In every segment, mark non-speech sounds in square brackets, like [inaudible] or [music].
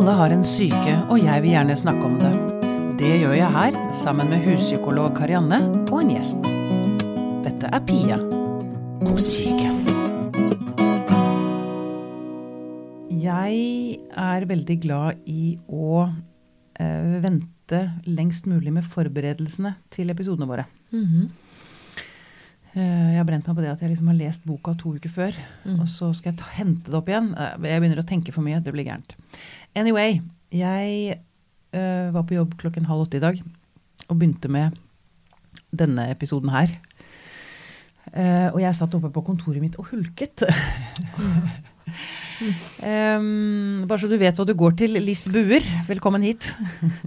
Alle har en syke, og jeg vil gjerne snakke om det. Det gjør jeg her, sammen med huspsykolog Karianne og en gjest. Dette er Pia på syke. Jeg er veldig glad i å eh, vente lengst mulig med forberedelsene til episodene våre. Eh, Jeg har brent meg på det at jeg liksom har lest boka to uker før. Og så skal jeg ta, hente det opp igjen. Eh, Jeg begynner å tenke for mye. Det blir gærent. Anyway, jeg uh, var på jobb klokken halv åtte i dag og begynte med denne episoden her. Uh, og jeg satt oppe på kontoret mitt og hulket. [laughs] Em, bare så du vet hva du går til. Liss Buer, velkommen hit.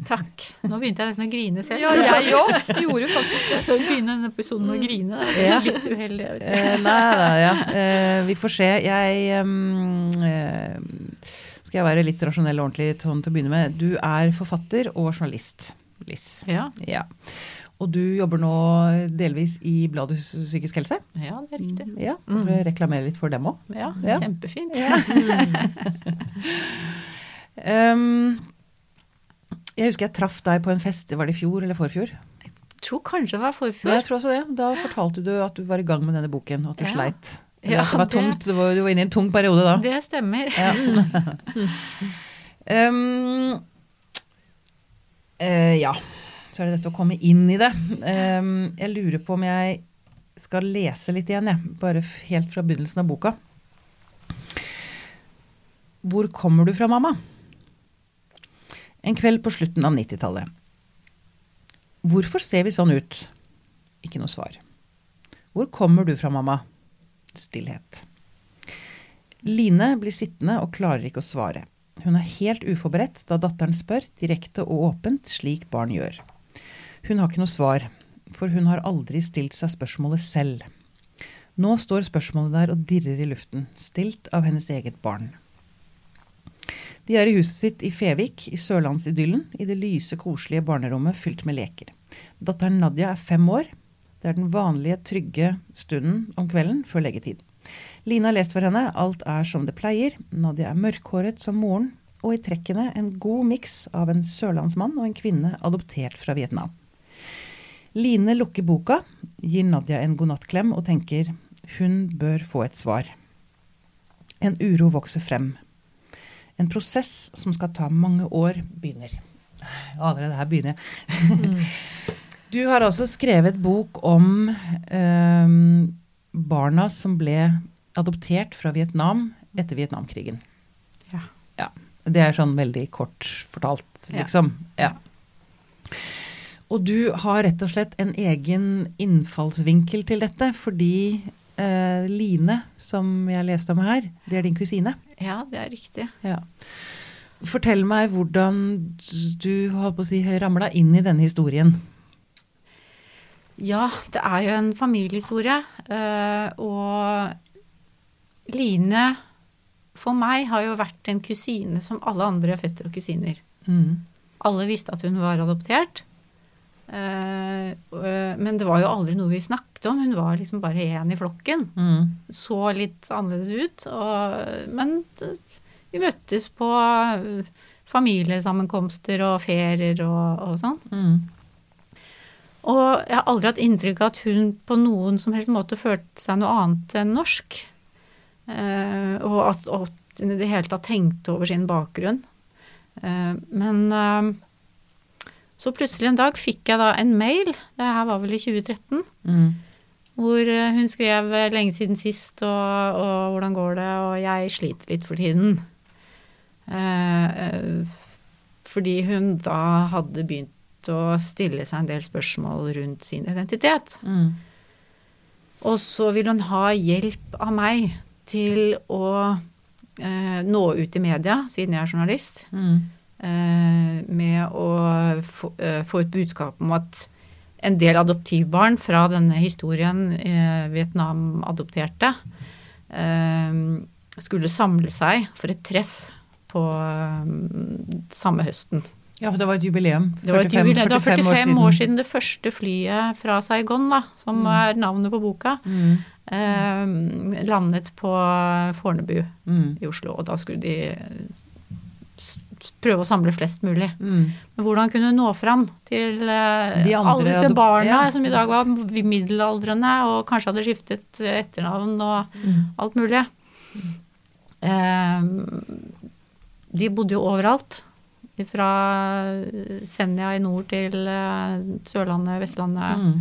Takk. Nå begynte jeg nesten å grine selv. Ja, jeg òg. [laughs] Gjorde faktisk det. Så begynne denne episoden med å grine. Det Ja. er litt uheldig. jeg vet ikke. Eh, nei, nei, ja. Uh, vi får se. Jeg um, uh, Skal jeg være litt rasjonell og ordentlig sånn til å begynne med. Du er forfatter og journalist, Liss. Ja, Ja. Og du jobber nå delvis i bladet Psykisk helse. ja, det er riktig. Ja, For å reklamere litt for dem òg. Ja, Ja. Kjempefint. [laughs] Um, jeg husker jeg traff deg på en fest, var det i fjor eller forfjor? Jeg tror kanskje det var Ja, forfjor. jeg tror også det. Da fortalte du at du var i gang med denne boken, og at du Ja. sleit. Eller Ja, at det var tungt. Du var, du var inne i en tung periode da. Det stemmer. Ja. [laughs] [laughs] um, uh, ja. Så er det dette å komme inn i det. Um, jeg lurer på om jeg skal lese litt igjen, jeg. Bare helt fra begynnelsen av boka. Hvor kommer du fra, mamma? En kveld på slutten av 90-tallet. Hvorfor ser vi sånn ut? Ikke noe svar. Hvor kommer du fra, mamma? Stillhet. Line blir sittende og klarer ikke å svare. Hun er helt uforberedt da datteren spør direkte og åpent, slik barn gjør. Hun har ikke noe svar, for hun har aldri stilt seg spørsmålet selv. Nå står spørsmålet der og dirrer i luften, stilt av hennes eget barn. De er i huset sitt i Fevik, i sørlandsidyllen, i det lyse, koselige barnerommet fylt med leker. Datteren Nadia er fem år. Det er den vanlige, trygge stunden om kvelden før leggetid. Line har lest for henne, alt er som det pleier. Nadia er mørkhåret som moren, og i trekkene en god miks av en sørlandsmann og en kvinne adoptert fra Vietnam. Line lukker boka, gir Nadia en godnattklem og tenker hun bør få et svar. En uro vokser frem. En prosess som skal ta mange år, begynner. Allerede her begynner jeg. [laughs] Du har også skrevet bok om eh, barna som ble adoptert fra Vietnam etter Vietnamkrigen. Ja. Ja. Det er sånn veldig kort fortalt, Ja. liksom. Ja. Og du har rett og slett en egen innfallsvinkel til dette, fordi eh, Line, som jeg leste om her, det er din kusine. Ja, det er riktig. Ja. Fortell meg hvordan du holdt på å si, ramla inn i denne historien. Ja, det er jo en familiehistorie. eh, Og Line, for meg, har jo vært en kusine som alle andre fetter og kusiner. Mm. Alle visste at hun var adoptert. Eh, øh, men det var jo aldri noe vi snakket om. Hun var liksom bare én i flokken. Mm. Så litt annerledes ut. Og, men vi møttes på familiesammenkomster og ferier og, og sånn. Mm. Og jeg har aldri hatt inntrykk av at hun på noen som helst måte følte seg noe annet enn norsk. Eh, og at, hun i det hele tatt tenkte over sin bakgrunn. Eh, men eh, så plutselig en dag fikk jeg da en mail, det her var vel i 2013, Mm. hvor eh, hun skrev eh, lenge siden sist, og, og hvordan går det, og jeg sliter litt for tiden. Eh, eh, fordi hun da hadde begynt å stille seg en del spørsmål rundt sin identitet. Mm. Og så vil hun ha hjelp av meg til å eh, nå ut i media, siden jeg er journalist, Mm. Eh, med å få, eh, få ut budskap om at en del adoptivbarn fra denne historien eh, Vietnam-adopterte skulle samle seg for et treff på samme høsten. Ja, for det var et jubileum. Det var, et 45 jubileum. det var 45 år siden. år siden det første flyet fra Saigon, da, som Mm. er navnet på boka, Mm. eh, landet på Fornebu Mm. i Oslo. Og da skulle de prøve å samle flest mulig. Mm. Men hvordan kunne hun nå fram til eh, De andre alle disse barna ja. som i dag var middelaldrende og kanskje hadde skiftet etternavn og Mm. alt mulig? Eh, de bodde jo overalt. Fra Senja i nord til eh, Sørlandet, Vestlandet. Mm.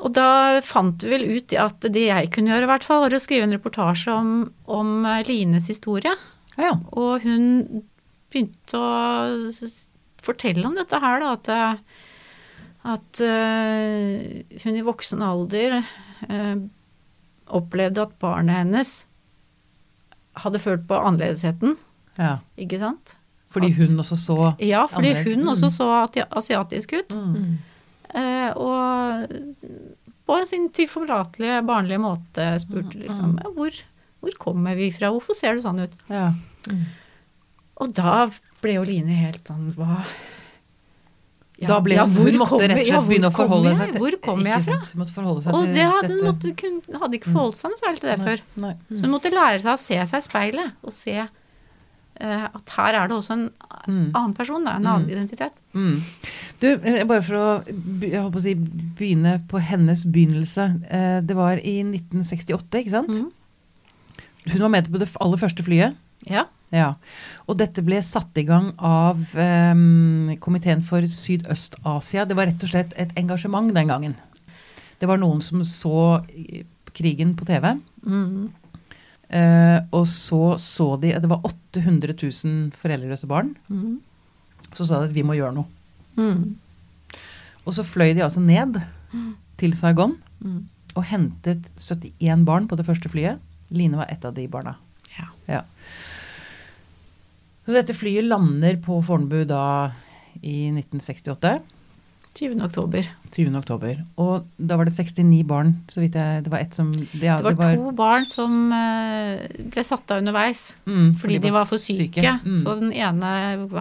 Og da fant vi vel ut at det jeg kunne gjøre, i hvert fall, var å skrive en reportasje om, om eh, Lines historie. Ja. Og hun begynte å fortelle om dette her, da. At, eh, at uh, hun i voksen alder uh, opplevde at barnet hennes hadde følt på annerledesheten, ja. ikke sant? Fordi At- hun også så Ja, fordi hun også Mm. så asiatisk ut. mm. Uh, og på sin tilforlatelige, barnlige måte spurte Mm, liksom mm. hvor, hvor kommer vi fra, hvorfor ser du sånn ut? Ja. Og da ble jo Line helt sånn hva da ble hun, hun måtte rett og slett begynne å forholde seg til Hvor kom jeg fra? Og det hadde, hun måtte, kun, hadde ikke forholdt seg noe særlig til det Nei, før. Nei. Så hun måtte lære seg å se seg i speilet, og se uh, at her er det også en Mm. annen person, da, en annen identitet. Mm. Du, eh, bare for å å si, begynne på hennes begynnelse. Uh, Det var i 1968, ikke sant? Mhm. Hun var med på det aller første flyet. Ja. Ja. Og dette ble satt i gang av um, Komiteen for Sydøst-Asia. Det var rett og slett et engasjement den gangen. Det var noen som så krigen på TV. Mm. Uh, og så så de Det var 800 000 foreldreløse barn. Mm. Så sa de at vi må gjøre noe. Mm. Og så fløy de altså ned til Saigon Mm. og hentet 71 barn på det første flyet. Line var et av de barna. Ja. Ja. Så dette flyet lander på Fornebu da i 1968. 20. oktober. 20. oktober. Og da var det 69 barn, så vidt jeg Det var ett som ja, Det var to barn som eh, ble satt av underveis. mm, Fordi de var for syke. Mm. Så den ene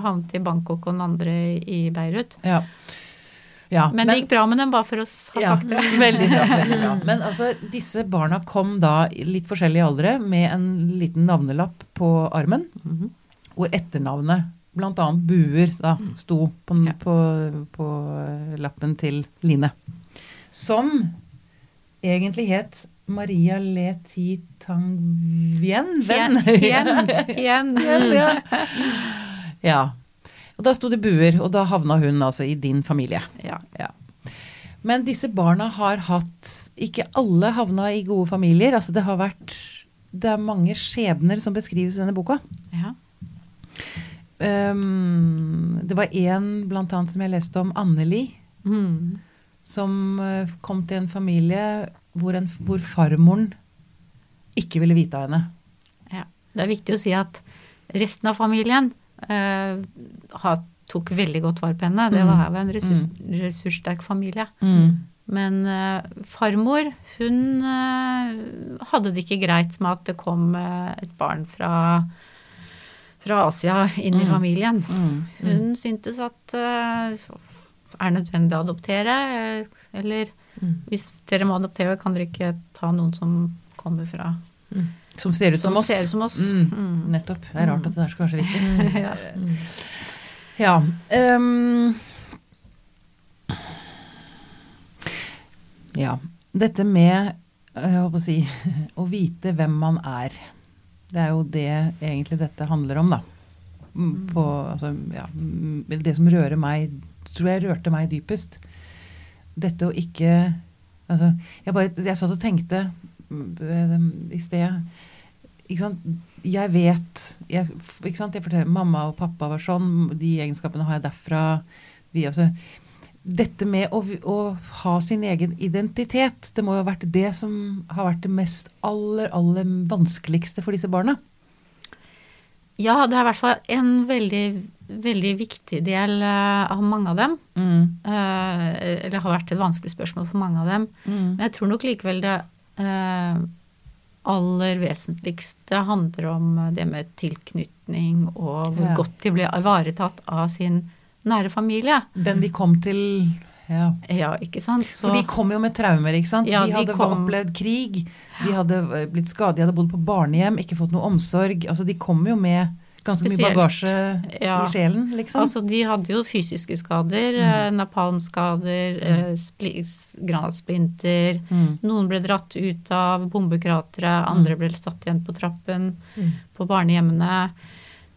havnet i Bangkok og den andre i Beirut. ja. Ja, Men, det gikk bra med dem, bare for å ha ja, sagt det. [laughs] Veldig bra. veldig bra. [laughs] Men altså, disse barna kom da litt forskjellige aldre med en liten navnelapp på armen, Mhm. Hvor etternavnet, bl.a. Buer, da, sto på, Ja. på, på lappen til Line. Som egentlig het Maria Letitangvien. Venn. Igjen, [laughs] ja. ja. Og da sto det Buer, og da havna hun altså i din familie. Ja. Ja. Men disse barna har hatt Ikke alle havna i gode familier. Altså det har vært Det er mange skjebner som beskrives i denne boka. ja. Um, det var en blant annet som jeg leste om, Anneli, Mm. som uh, kom til en familie hvor, en, hvor farmoren ikke ville vite av henne. ja. Det er viktig å si at resten av familien uh, har, tok veldig godt vare på henne. Det Mm. var en ressurs, ressurssterk familie. Men uh, farmor, hun hadde det ikke greit med at det kom et barn fra, fra Asia inn i Mm. familien. Mm. Hun syntes at eh, er nødvendig å adoptere, eh, eller Mm. hvis dere må adoptere, kan dere ikke ta noen som kommer fra Som ser ut som, Som oss. ser ut som oss. Mm. Mm. Nettopp. Det er rart at det der skal være så viktig. [laughs] Ja. Mm. Ja. um, ja. Dette med eh, å, si, [laughs] å vite hvem man er. Det er jo det egentlig dette handler om, da. Mm, På, altså, ja, mm, det som rører meg, tror jeg rørte meg dypest. Dette å ikke altså, jeg, bare, jeg satt og tenkte mm, i sted ikke sant? Jeg vet jeg, ikke sant? Jeg forteller Mamma og pappa var sånn. De egenskapene har jeg derfra. Vi, altså, dette med å, å ha sin egen identitet, det må jo ha vært det som har vært det mest aller, aller vanskeligste for disse barna. Ja, det er i hvert fall en veldig, veldig viktig del eh, av mange av dem. Mm. Eh, eller har vært et vanskelig spørsmål for mange av dem. Mm. Men jeg tror nok likevel det eh, aller vesentligste handler om det med tilknytning og hvor Ja. godt de ble ivaretatt av sin nære familie. Den de kom til ja. Ja, ikke sant? Så, For de kom jo med traumer, ikke sant. Ja, de de hadde kom- opplevd krig. De hadde eh, blitt skadet, de hadde bodd på barnehjem, ikke fått noe omsorg. Altså, de kom jo med Ganske mye bagasje Ja. i sjelen, liksom. Altså, de hadde jo fysiske skader, Mm. eh, napalmskader, eh, spli, granatsplinter. Mm. Noen ble dratt ut av bombekratere, andre ble satt igjen på trappen Mm. på barnehjemmene.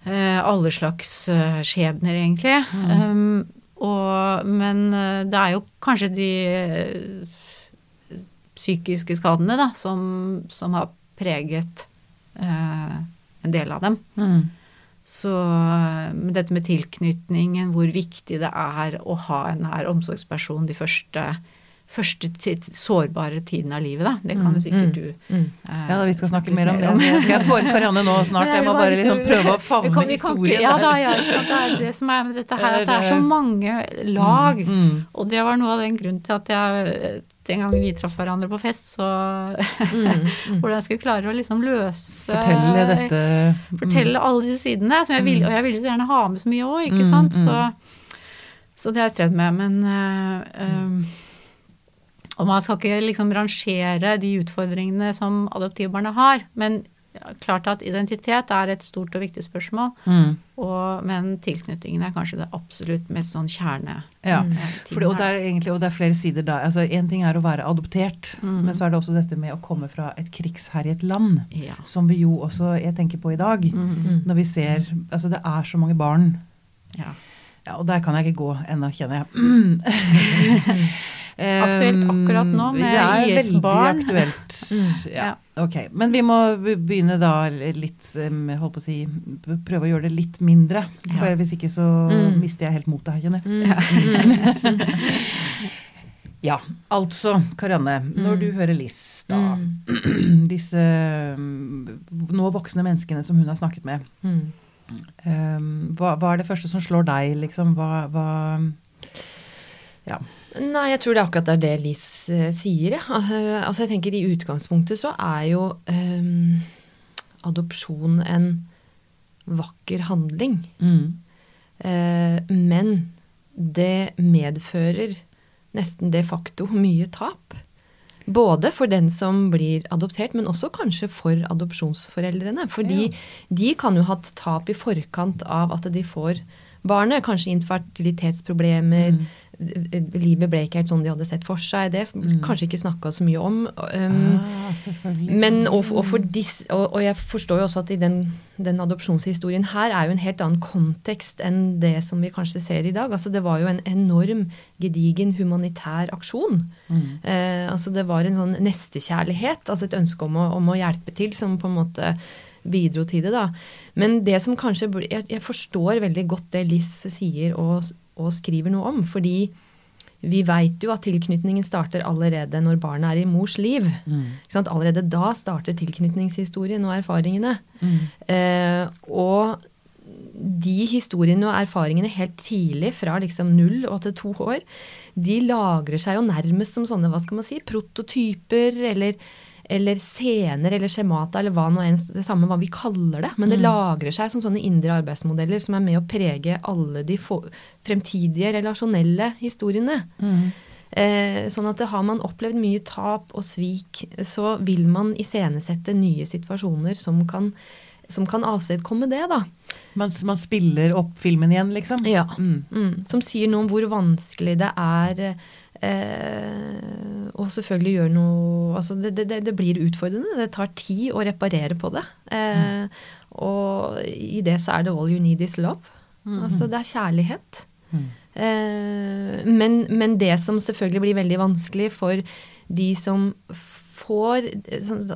Eh, alle slags eh, skjebner, egentlig. Um, og, men det er jo kanskje de psykiske skadene da, som, som har preget eh, en del av dem. Mm. Så dette med tilknytningen, hvor viktig det er å ha en nær omsorgsperson de første, første sårbare tiden av livet, da. Det kan jo sikkert Mm. du Mm. Uh, Ja da, vi skal snakke mer om det. Jeg skal få inn Karianne nå [laughs] snart. Jeg må bare liksom prøve å Vi favne kan- vi kan ikke- historien. Ja da, ja. Det er det som er med dette her, at det er så er- mange lag. Mm. Og det var noe av den grunnen til at jeg den gangen vi traff hverandre på fest, så Mm. Mm. [laughs] hvordan jeg skulle klare å liksom løse Fortelle dette fortelle alle disse sidene. Som jeg ville, og jeg ville så gjerne ha med så mye òg, ikke Mm, sant. mm. Så, så det har jeg strevd med. Men uh, um, Og man skal ikke liksom rangere de utfordringene som adoptivbarna har. Men klart at identitet er et stort og viktig spørsmål. Mm. Og, men tilknytningen er kanskje det absolutt mest sånn kjerne. Ja. Eh, og, det er egentlig, og det er flere sider der. Altså, en ting er å være adoptert, Mm. men så er det også dette med å komme fra et krigsherjet land. Ja. Som vi jo også jeg tenker på i dag. Mm. Når vi ser Altså, det er så mange barn. ja. Ja, og der kan jeg ikke gå ennå, kjenner jeg. [laughs] Aktuelt akkurat nå med Det er IS-barn. veldig aktuelt. [laughs] Mm. Ja, ok. Men vi må begynne da litt holdt på å si, Prøve å gjøre det litt mindre. For Ja. hvis ikke så Mm. mister jeg helt motet her, jeg. Mm. Mm. [laughs] Ja, altså, Karianne. Når Mm. du hører Liss, da Mm. [clears throat] Disse nå voksne menneskene som hun har snakket med. Mm. Um, hva, hva er det første som slår deg, liksom? Hva, hva Ja. Nei, jeg tror det er akkurat det det Liss eh, sier. Ja. Altså, altså, jeg tenker I utgangspunktet så er jo um, adopsjon en vakker handling. Mm. Uh, men det medfører nesten de facto mye tap. Både for den som blir adoptert, men også kanskje for adopsjonsforeldrene. Fordi Ja. de kan jo ha hatt tap i forkant av at de får barnet. Kanskje infertilitetsproblemer. Livet ble ikke helt sånn de hadde sett for seg. Det Mm. kanskje ikke snakka så mye om. Um, ah, men, og, og, for dis, og, og jeg forstår jo også at i den, den adopsjonshistorien her er jo en helt annen kontekst enn det som vi kanskje ser i dag. Altså Det var jo en enorm, gedigen humanitær aksjon. Mm. Uh, altså Det var en sånn nestekjærlighet, altså et ønske om å, om å hjelpe til, som på en måte bidro til det. da. Men det som kanskje Jeg, jeg forstår veldig godt det Liss sier og, og skriver noe om. Fordi vi veit jo at tilknytningen starter allerede når barnet er i mors liv. Mm. Allerede da starter tilknytningshistorien og erfaringene. Mm. Eh, og de historiene og erfaringene helt tidlig, fra liksom null og til to år, de lagrer seg jo nærmest som sånne, hva skal man si, prototyper eller, eller scener eller skjemata eller hva nå enn, det samme hva vi kaller det. Men det lagrer seg som sånne indre arbeidsmodeller som er med å prege alle de fremtidige relasjonelle historiene. Mm. Eh, sånn at har man opplevd mye tap og svik, så vil man iscenesette nye situasjoner som kan, som kan avstedkomme det, da. Man, man spiller opp filmen igjen, liksom? Ja. Mm. Mm, som sier noe om hvor vanskelig det er eh, å selvfølgelig gjøre noe Altså det, det, det blir utfordrende. Det tar tid å reparere på det. Eh, Og i det så er det all you need is love. Altså det er kjærlighet. Mm. Eh, men, men det som selvfølgelig blir veldig vanskelig for de som får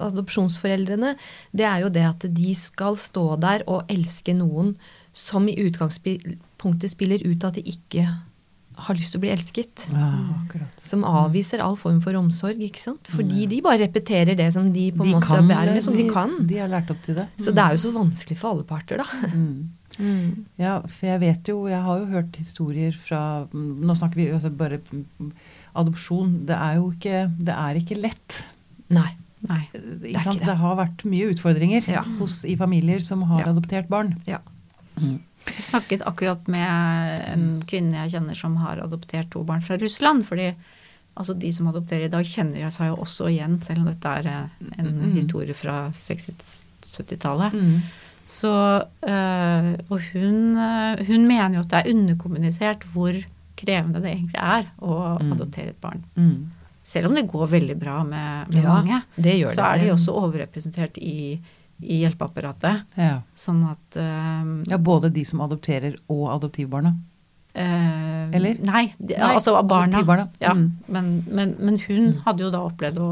adopsjonsforeldrene, det er jo det at de skal stå der og elske noen som i utgangspunktet spiller ut at de ikke har lyst til å bli elsket. Ja, akkurat. Som avviser all form for omsorg. ikke sant? Fordi de bare repeterer det som de på en måte bærer med, som de kan. De har lært opp til det. Så det er jo så vanskelig for alle parter, da. Mm. Mm. Ja, for jeg vet jo, jeg har jo hørt historier fra Nå snakker vi altså bare adopsjon. Det er jo ikke, det er ikke lett. Nei. Nei. det, ikke sant? det. Det har vært mye utfordringer Ja. hos, i familier som har Ja. adoptert barn. Ja. Jeg snakket akkurat med en kvinne jeg kjenner som har adoptert to barn fra Russland. fordi altså de som adopterer i dag, kjenner seg jo også igjen, selv om dette er eh, en Mm. historie fra 60-70-tallet. Mm. Så, øh, og hun, øh, hun mener jo at det er underkommunisert hvor krevende det egentlig er å Mm. adoptere et barn. Mm. Selv om det går veldig bra med, med Ja, mange, så er de også overrepresentert i, i hjelpeapparatet. Ja. Sånn at um, ja, både de som adopterer og adoptivbarna. Uh, Eller? Nei, de, Nei, altså barna. adoptivbarna. Ja, Mm. men, men, men hun hadde jo da opplevd å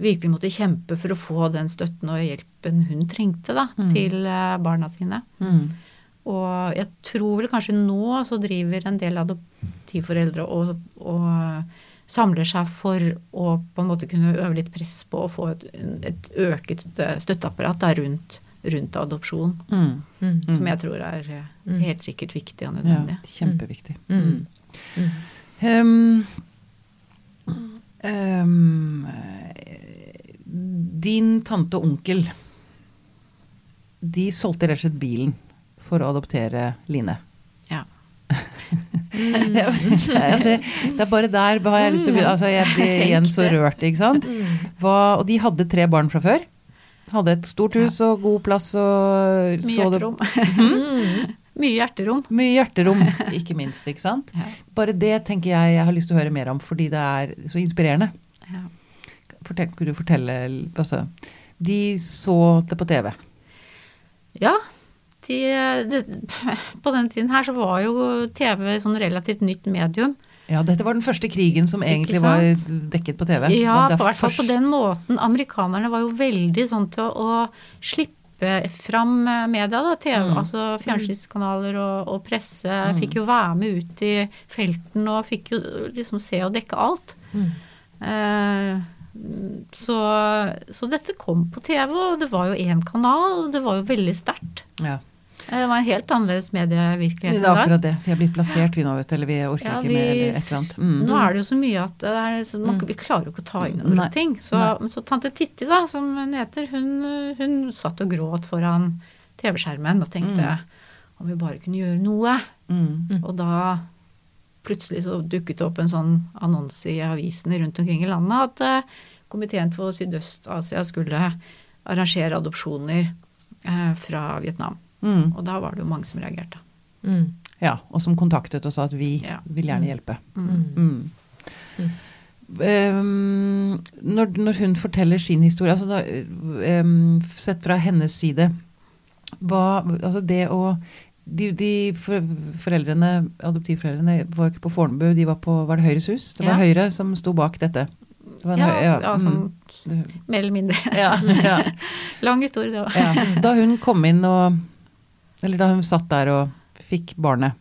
virkelig måtte kjempe for å få den støtten og hjelpen hun trengte da, Mm. til eh, barna sine. Mm. Og jeg tror vel kanskje nå så driver en del adoptivforeldre og, og samler seg for å på en måte kunne øve litt press på å få et, et øket støtteapparat da, rundt, rundt adopsjon. Mm. Mm. Mm. Som jeg tror er eh, Mm. helt sikkert viktig og nødvendig. Ja, kjempeviktig. Mm. Um, um, din tante og onkel, de solgte rett og slett bilen for å adoptere Line. Ja, [laughs] altså, det er bare der har jeg lyst til å begynne. Altså, jeg blir igjen så rørt, ikke sant. Hva, og de hadde tre barn fra før. Hadde et stort hus og god plass og Mye hjerterom. Mm. [laughs] Mye hjerterom. Mye hjerterom, [laughs] ikke minst. ikke sant? Bare det tenker jeg jeg har lyst til å høre mer om, fordi det er så inspirerende. Ja. Fortell, kunne du fortelle altså, De så det på TV. Ja. De, det, [laughs] på den tiden her så var jo TV sånn relativt nytt medium. Ja, dette var den første krigen som egentlig var dekket på TV. Ja, på hvert fall på den måten. Amerikanerne var jo veldig sånn til å, å slippe fram eh, media, da. TV, Mm. altså fjernsynskanaler og, og presse Mm. fikk jo være med ut i felten og fikk jo liksom se og dekke alt. Mm. Eh, så, så dette kom på TV, og det var jo én kanal, og det var jo veldig sterkt. Ja. Eh, Det var en helt annerledes medievirkelighet Det er akkurat det. Vi er blitt plassert, vi nå, vet du. Eller vi orker Ja, ikke med eller et eller annet. Mm. Nå er det jo så mye at det er, så man, vi klarer jo ikke å ta inn over Nei. ting. Så, så tante Titti, da, som hun heter, hun, hun satt og gråt foran TV-skjermen og tenkte om vi bare kunne gjøre noe. Mm. Og da plutselig så dukket det opp en sånn annonse i avisene rundt omkring i landet at eh, komiteen for Sydøst-Asia skulle arrangere adopsjoner eh, fra Vietnam. Mm. Og da var det jo mange som reagerte. Mm. Ja, og som kontaktet og sa at vi Ja. vil gjerne hjelpe. Mm. Mm. Mm. Um, når, når hun forteller sin historie, altså da, um, sett fra hennes side hva, altså det å de, de foreldrene, adoptivforeldrene var ikke på Fornebu, de var på var det Høyres hus? Det var Ja. Høyre som sto bak dette. Det var Ja, Høy- altså, ja, sånn mm. mer eller mindre. ja, ja, [laughs] Lang historie, det òg. ja. Da hun kom inn og Eller da hun satt der og fikk barnet.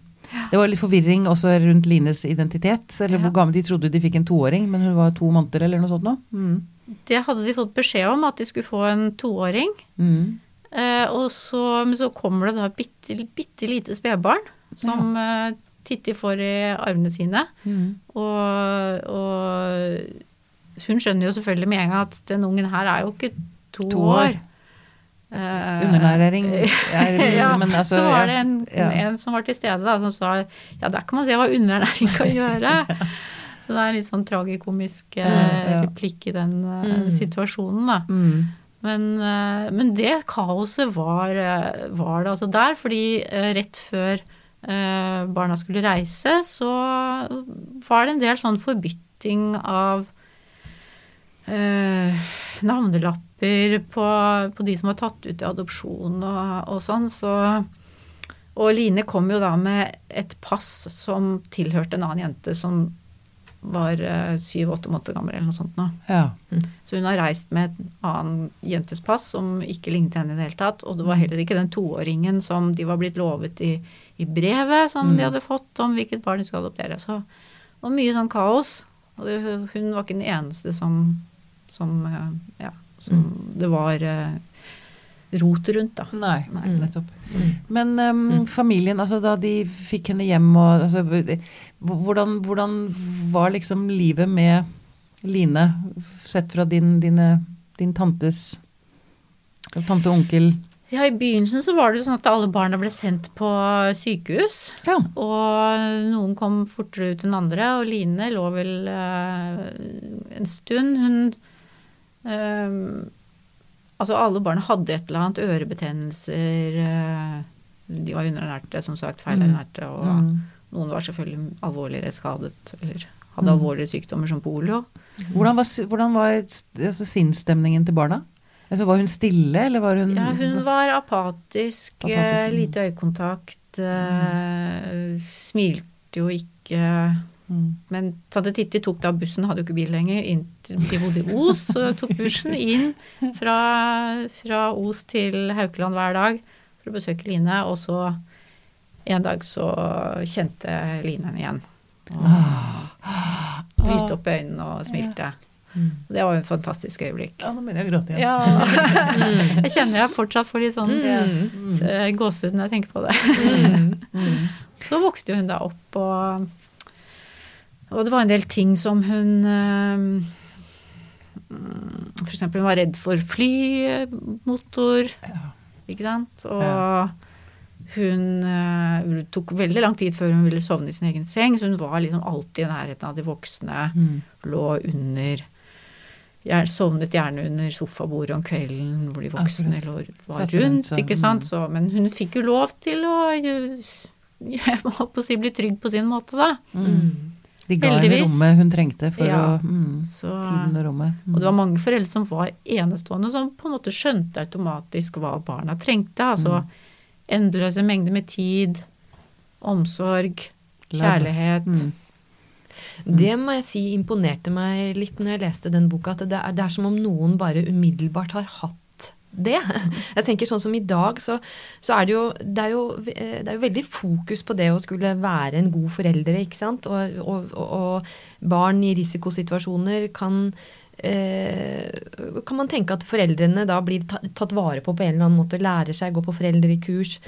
Det var litt forvirring også rundt Lines identitet. Eller Ja. hvor gammel de trodde de fikk en toåring, men hun var to måneder eller noe sånt nå. Mm. Det hadde de fått beskjed om, at de skulle få en toåring. Mm. Eh, og så, men så kommer det da bitte, bitte lite spedbarn som eh, Titti får i armene sine. Mm. Og, og hun skjønner jo selvfølgelig med en gang at den ungen her er jo ikke to, To år. år. Eh, Undernæring [laughs] [laughs] er, ja, men altså, så var det en, ja. en som var til stede da, som sa ja, der kan man se hva underernæring kan gjøre. [laughs] Så det er litt sånn tragikomisk Ja, ja. replikk i den uh, Mm. situasjonen, da. Mm. Men, men det kaoset var, var det altså der, fordi rett før barna skulle reise, så var det en del sånn forbytting av eh, navnelapper på, på de som var tatt ut i adopsjon og, og sånn. Så, og Line kom jo da med et pass som tilhørte en annen jente som var eh, syv-åtte måneder gammel eller noe sånt nå. Ja. Så hun har reist med en annen jentes pass som ikke lignet henne i det hele tatt. Og det var heller ikke den toåringen som de var blitt lovet i, i brevet som Mm. de hadde fått om hvilket barn de skulle adoptere. Så det var mye sånn kaos. Og det, hun var ikke den eneste som, som eh, Ja, som det var eh, rot rundt, da. Nei, Nei. nettopp. Mm. Men um, familien, altså da de fikk henne hjem og altså, hvordan, hvordan var liksom livet med Line, sett fra din, dine, din tantes Tante og onkel Ja, I begynnelsen så var det sånn at alle barna ble sendt på sykehus. Ja. Og noen kom fortere ut enn andre, og Line lå vel eh, en stund. Hun eh, Altså alle barn hadde et eller annet. Ørebetennelser. eh, De var underernærte, som sagt. Feilernærte. Og Mm. noen var selvfølgelig alvorligere skadet eller hadde Mm. alvorlige sykdommer som polio. Hvordan var, hvordan var altså, sinnsstemningen til barna? Altså, var hun stille, eller var hun Ja, hun var apatisk, Apatisk, eh, mm. lite øyekontakt. eh, Smilte jo ikke. Mm. Men Tante Titti tok da bussen, hadde jo ikke bil lenger, inn til de bodde i Os. Så tok bussen inn fra, fra Os til Haukeland hver dag for å besøke Line. Og så en dag så kjente Line henne igjen. Og lyste opp øynene og smilte. Mm. Det var jo et fantastisk øyeblikk. Ja, nå begynner jeg å gråte igjen. Ja, [laughs] jeg kjenner jeg fortsatt får litt sånn Mm. eh, gåsehud når jeg tenker på det. Mm. [laughs] Mm. Så vokste hun da opp, og, og det var en del ting som hun eh, mm, For eksempel hun var redd for flymotor, Ja. ikke sant. Og Ja. hun uh, Det tok veldig lang tid før hun ville sovne i sin egen seng, så hun var liksom alltid i nærheten av de voksne. Mm. Lå under jeg sovnet gjerne under sofabordet om kvelden hvor de voksne Akkurat. var rundt, rundt. så, ikke mm. sant? Så, men hun fikk jo lov til å [laughs] jeg må på å si, bli trygg på sin måte, da. Mm. De ga henne rommet hun trengte for Ja. å mm, Så, Tiden og rommet. Mm. og det var mange foreldre som var enestående, som på en måte skjønte automatisk hva barna trengte. Altså Mm. endeløse mengder med tid, omsorg, kjærlighet. Mm. Det må jeg si imponerte meg litt når jeg leste den boka, at det er, det er som om noen bare umiddelbart har hatt det. [laughs] Jeg tenker sånn som i dag, så, så er det jo det er jo, eh, det er jo veldig fokus på det å skulle være en god foreldre, ikke sant. Og, og, og, barn i risikosituasjoner kan eh, kan man tenke at foreldrene da blir tatt vare på på en eller annen måte, lærer seg, går på foreldrekurs.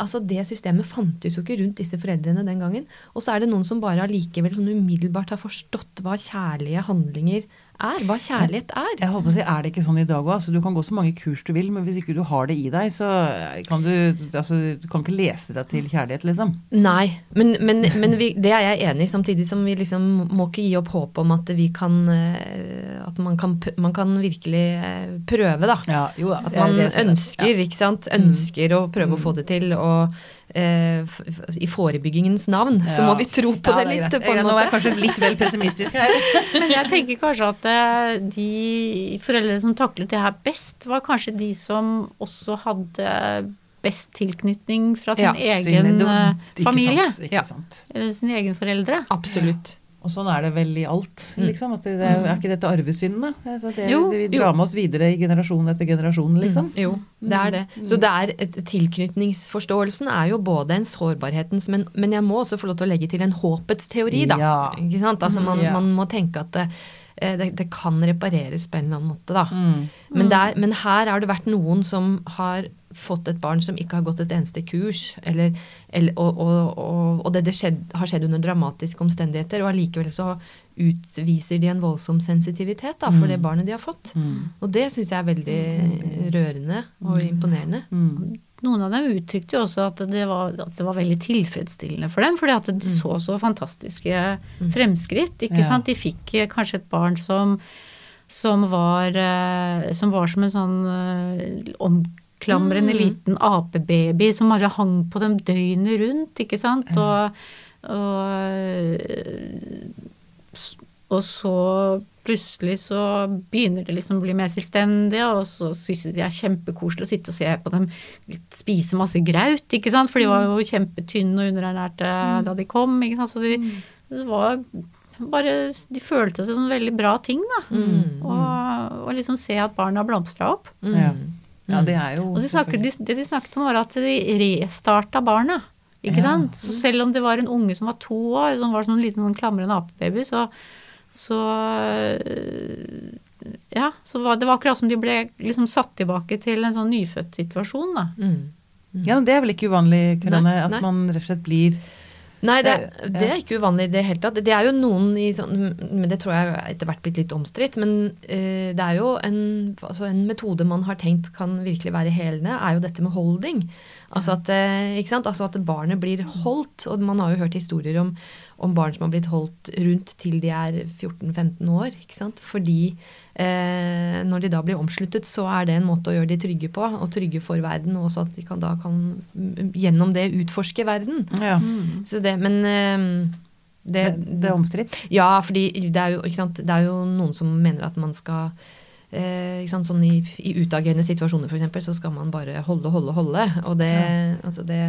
Altså Det systemet fantes jo ikke rundt disse foreldrene den gangen. Og så er det noen som bare allikevel sånn umiddelbart har forstått hva kjærlige handlinger er. Hva kjærlighet er. Jeg holdt på å si, Er det ikke sånn i dag òg? Altså, du kan gå så mange kurs du vil, men hvis ikke du har det i deg, så kan du altså, Du kan ikke lese deg til kjærlighet, liksom. Nei, men, men, men vi, det er jeg enig i, samtidig som vi liksom må ikke gi opp håpet om at vi kan eh, At man kan, man kan virkelig eh, prøve, da. Ja, jo, At man ønsker, ikke sant. Ønsker å prøve å få det til. Og i forebyggingens navn så må vi tro på det litt, på en Nå er jeg kanskje litt vel pessimistisk her. [laughs] Men jeg tenker kanskje at eh, de foreldrene som taklet det her best, var kanskje de som også hadde best tilknytning fra sin Ja, egen Det var- eh, ikke familie. Sant, ikke sant. Eller sine egne foreldre. Absolutt. Og sånn er det vel i alt, Mm. liksom. At det, det er, ikke dette arvesynden, da? Altså, det, Jo, det, vi jo. drar med oss videre i generasjon etter generasjon, liksom. Mm, jo, det er det. Så det er et, tilknytningsforståelsen er jo både en sårbarhetens, men, men jeg må også få lov til å legge til en håpets teori, da. Ja. Ikke sant? Altså man, Ja. man må tenke at det, eh, det, det kan repareres på en eller annen måte, da. Mm. Men, det er, men her har det vært noen som har fått et barn som ikke har gått et eneste kurs, eller, eller, og, og, og, og det, det skjedd, har skjedd under dramatiske omstendigheter, og allikevel så utviser de en voldsom sensitivitet da, for Mm. det barnet de har fått. Mm. Og det syns jeg er veldig rørende og imponerende. Mm. Noen av dem uttrykte jo også at det var, at det var veldig tilfredsstillende for dem, fordi at de så så fantastiske fremskritt. ikke Ja. sant? De fikk eh, kanskje et barn som, som, var, eh, som var som en sånn eh, omklamrende Mm. liten apebaby som bare hang på dem døgnet rundt, ikke sant? Og, og, og så plutselig så begynner de liksom å bli mer selvstendige, og så syns de det er kjempekoselig å sitte og se på dem spise masse graut, ikke sant, for de var jo kjempetynne og underernærte da de kom, ikke sant, så de, det var bare De følte det som en veldig bra ting, da. Mm. Og, og liksom se at barna blomstra opp. Mm. Ja. det er jo Og de snakket, de, det de snakket om, var at de restarta barna. Ikke Ja. sant? Så selv om det var en unge som var to år, som var sånn liten sånn klamrende apebaby, så, så øh, Ja, så var, det var akkurat som de ble liksom satt tilbake til en sånn nyfødt situasjon, da. Mm. Ja, men Det er vel ikke uvanlig, Karane, at nei. man rett og slett blir Nei, det, Det- er ikke uvanlig i det hele tatt. Det er jo noen i sånn Men det tror jeg etter hvert blitt litt omstridt. Men uh, det er jo en, altså en metode man har tenkt kan virkelig være helende, er jo dette med holding. Altså at, uh, ikke sant? Altså at barnet blir holdt. Og man har jo hørt historier om, om barn som har blitt holdt rundt til de er 14-15 år. ikke sant? Fordi eh, når de da blir omsluttet, så er det en måte å gjøre de trygge på, og trygge for verden, og også at de kan, da kan mm, gjennom det utforske verden. Ja. Så det, men eh, det, Det, det er omstridt. ja, fordi det er, jo, sant? det er jo noen som mener at man skal eh, ikke sant? Sånn I, i utagerende situasjoner for eksempel, så skal man bare holde, holde, holde. Og det, altså det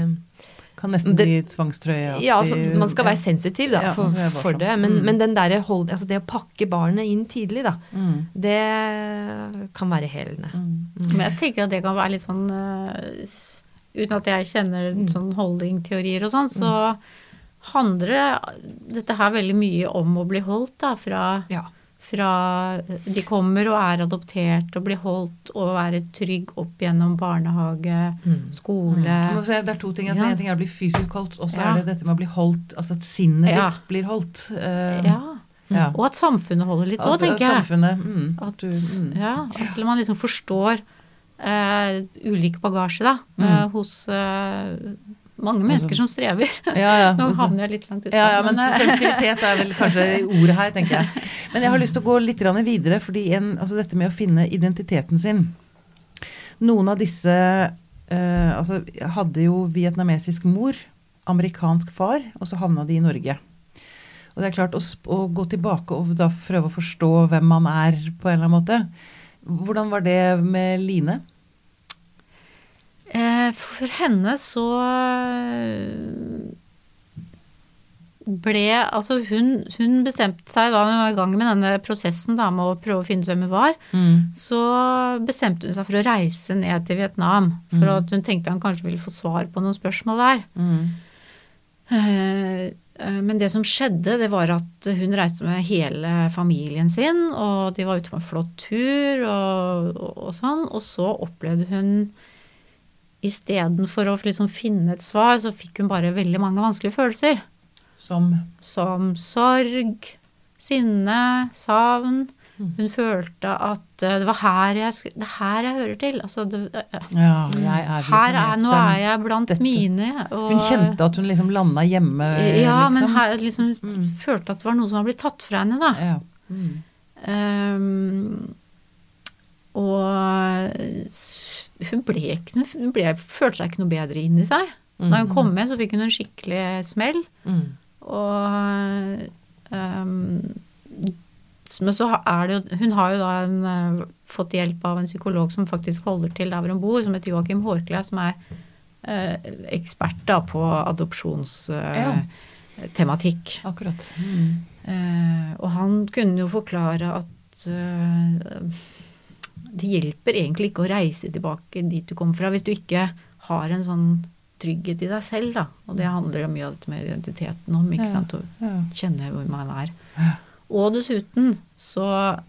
Kan nesten Det- bli tvangstrøye. Ja, altså, man skal være sensitiv da, Ja, for, det for sånn. det. Men, Mm. men den der hold, altså det å pakke barnet inn tidlig, da, mm. det kan være helende. Mm. Men jeg tenker at det kan være litt sånn uh, Uten at jeg kjenner Mm. sånn holdingteorier og sånn, så handler dette her veldig mye om å bli holdt da, fra, Ja. Fra de kommer og er adoptert og blir holdt og være trygg opp gjennom barnehage, Mm. skole. mm. så er Det er to ting. Altså, Ja. En ting er å bli fysisk holdt, og så Ja. er det dette med å bli holdt, altså at sinnet Ja. ditt blir holdt. Uh, Ja. ja. Og at samfunnet holder litt òg, tenker jeg. Samfunnet. Mm, At, du, mm. ja, at man liksom forstår uh, ulik bagasje da, Mm. eh, hos eh, mange mennesker som strever. Ja, ja. [laughs] Nå havner jeg litt langt ute. Ja, ja, men eh, sensitivitet er vel kanskje ordet her, tenker jeg. Men jeg har lyst til å gå litt videre, fordi en, altså dette med å finne identiteten sin Noen av disse eh, altså, hadde jo vietnamesisk mor, amerikansk far, og så havna de i Norge. Og det er klart, å, å gå tilbake og da prøve å forstå hvem man er på en eller annen måte. Hvordan var det med Line? Eh, For henne så eh, ble Altså hun, hun bestemte seg da hun var i gang med denne prosessen da, med å prøve å finne ut hvem hun var, så bestemte hun seg for å reise ned til Vietnam. For Mm. at hun tenkte han kanskje ville få svar på noen spørsmål der. Eh, eh, Men det som skjedde, det var at hun reiste med hele familien sin, og de var ute på en flott tur og, og, og sånn. Og så opplevde hun istedenfor å liksom finne et svar, så fikk hun bare veldig mange vanskelige følelser. Som Som sorg, sinne, savn. Hun følte at eh, det var her jeg, det er her jeg hører til. Altså, det, Ja, jeg er her er, nå er jeg blant Dette. mine. Og, Hun kjente at hun liksom landa hjemme, Ja, men liksom. her liksom Mm. følte at det var noe som var blitt tatt fra henne, da. Ja. Mm. Um, og hun ble noe Hun ble, følte seg ikke noe bedre inni seg. Da hun kom med, så fikk hun en skikkelig smell. Mm. Og um, men så er det jo Hun har jo da en, eh, fått hjelp av en psykolog som faktisk holder til der hvor hun bor, som heter Joakim Hårkle, som er eh, ekspert da på adopsjonstematikk. Akkurat. Mm. Eh, og han kunne jo forklare at eh, det hjelper egentlig ikke å reise tilbake dit du kommer fra, hvis du ikke har en sånn trygghet i deg selv, da. Og det handler jo mye av dette med identiteten om, ikke Ja. sant. Å Ja. kjenne hvor man er. Og dessuten så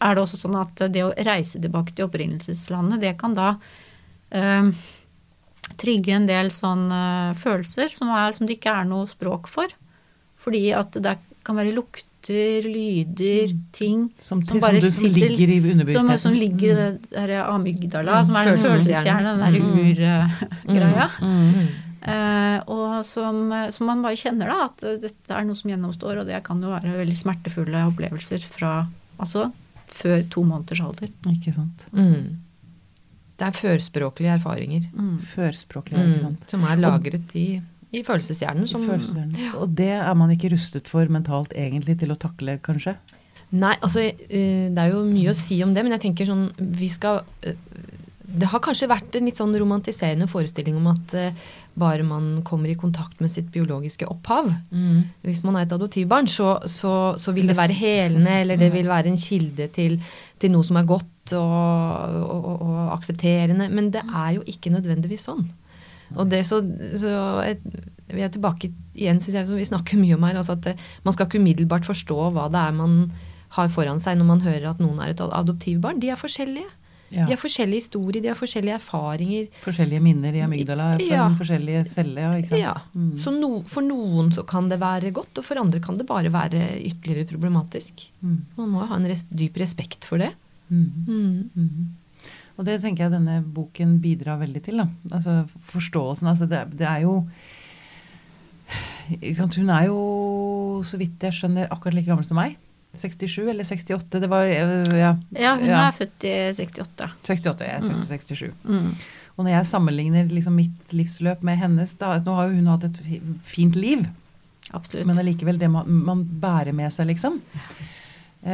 er det også sånn at det å reise tilbake til opprinnelseslandet, det kan da eh, trigge en del sånne følelser som, er, som det ikke er noe språk for. Fordi at det kan være lukter, lyder, ting Som, Som som, bare du, som sitter- ligger i underbevisstheten. som ligger i det der amygdala, Mm, som er den følelseshjernen. følelseshjernen, den der urgreia. [laughs] Mm. Mm. Eh, og som, som man bare kjenner da, at eh, dette er noe som gjennomstår, og det kan jo være veldig smertefulle opplevelser fra altså før to måneders alder. Ikke sant. Mm. Det er førspråklige erfaringer Mm. Førspråklige, ikke sant. som er lagret i, i følelseshjernen. Som, Følelseshjernen. Og det er man ikke rustet for mentalt egentlig til å takle, kanskje? Nei, altså eh, det er jo mye å si om det, men jeg tenker sånn Vi skal eh, Det har kanskje vært en litt sånn romantiserende forestilling om at eh, bare man kommer i kontakt med sitt biologiske opphav Hvis man er et adoptivbarn, så, så, så vil det være helende, eller det vil være en kilde til, til noe som er godt og, og, og, og aksepterende. Men det er jo ikke nødvendigvis sånn. Og det så, så jeg, Vi er tilbake igjen, synes jeg, som vi snakker mye om her. altså at det, Man skal ikke umiddelbart forstå hva det er man har foran seg når man hører at noen er et adoptivbarn. De er forskjellige. Ja. De har forskjellige historier, de har forskjellige erfaringer. Forskjellige minner i amygdala på Ja. forskjellige celle, ja, ikke sant? Ja. Mm. Så no, for noen så kan det være godt, og for andre kan det bare være ytterligere problematisk. Mm. Man må ha en res dyp respekt for det. Mm. Mm. Og det tenker jeg denne boken bidrar veldig til. Da. Altså forståelsen. Altså det, det er jo sant, Hun er jo, så vidt jeg skjønner, akkurat like gammel som meg. 67 eller 68, det var øh, Ja, Ja, hun Ja. er født i 68. 68. Jeg er født i 67. Mm. Og når jeg sammenligner liksom mitt livsløp med hennes da, Nå har jo hun hatt et fint liv, Absolutt. men allikevel det man, man bærer med seg, liksom. Eh,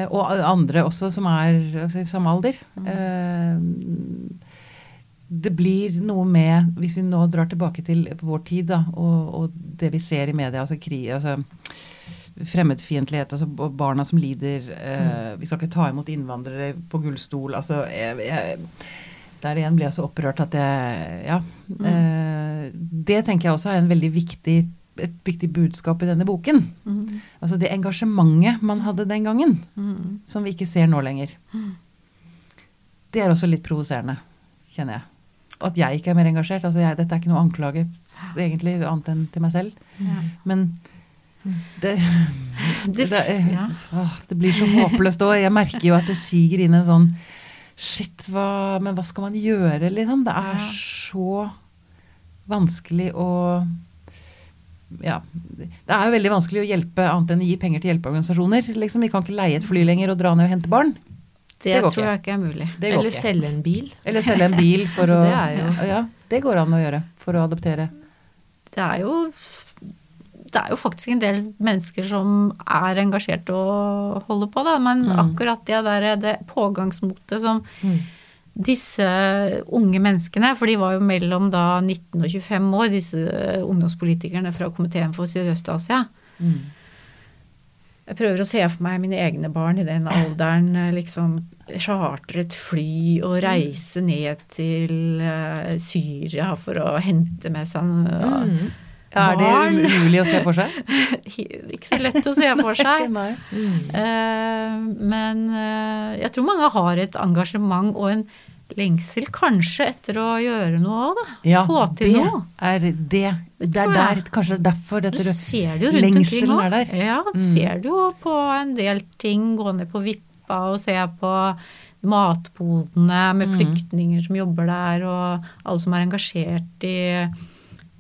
og andre også som er altså, i samme alder. Eh, det blir noe med, hvis vi nå drar tilbake til vår tid, da, og, og det vi ser i media, altså krig altså, Fremmedfiendtlighet, altså barna som lider. Eh, Vi skal ikke ta imot innvandrere på gullstol. altså jeg, jeg, Der igjen blir jeg så opprørt at jeg Ja. Eh, det tenker jeg også er en veldig viktig, et viktig budskap i denne boken. Mm. Altså det engasjementet man hadde den gangen, Mm. som vi ikke ser nå lenger. Det er også litt provoserende, kjenner jeg. Og at jeg ikke er mer engasjert. altså jeg, Dette er ikke noe anklage egentlig, annet enn til meg selv. Ja. Men det, Det, det, ja. å, det blir så håpløst òg. Jeg merker jo at det siger inn en sånn Shit, hva, men hva skal man gjøre, liksom? Det er så vanskelig å ja, Det er jo veldig vanskelig å hjelpe annet enn å gi penger til hjelpeorganisasjoner. Liksom. Vi kan ikke leie et fly lenger og dra ned og hente barn. Det, det tror jeg ikke er mulig. Eller ikke. selge en bil. Eller selge en bil for [laughs] Altså, å det er jo- Ja, det går an å gjøre for å adoptere. Det er jo det er jo faktisk en del mennesker som er engasjert og holder på, da. Men Mm. akkurat det der det pågangsmotet som Mm. Disse unge menneskene, for de var jo mellom da 19 og 25 år, disse ungdomspolitikerne fra Komiteen for Sørøst-Asia. Mm. Jeg prøver å se for meg mine egne barn i den alderen. eh, liksom Chartre et fly og reise ned til eh, Syria for å hente med seg Mm. Er det um- umulig å se for seg? [laughs] Ikke så lett å se for [laughs] seg. Nei. Eh, men eh, jeg tror mange har et engasjement og en lengsel kanskje etter å gjøre noe òg, da. Ja, Få til det noe. er det. Det er der, kanskje derfor Du ser det jo rundt lengselen omkring er der. Ja, du Mm. ser det jo på en del ting. Gå ned på Vippa og se på matbodene med Mm. flyktninger som jobber der, og alle som er engasjert i,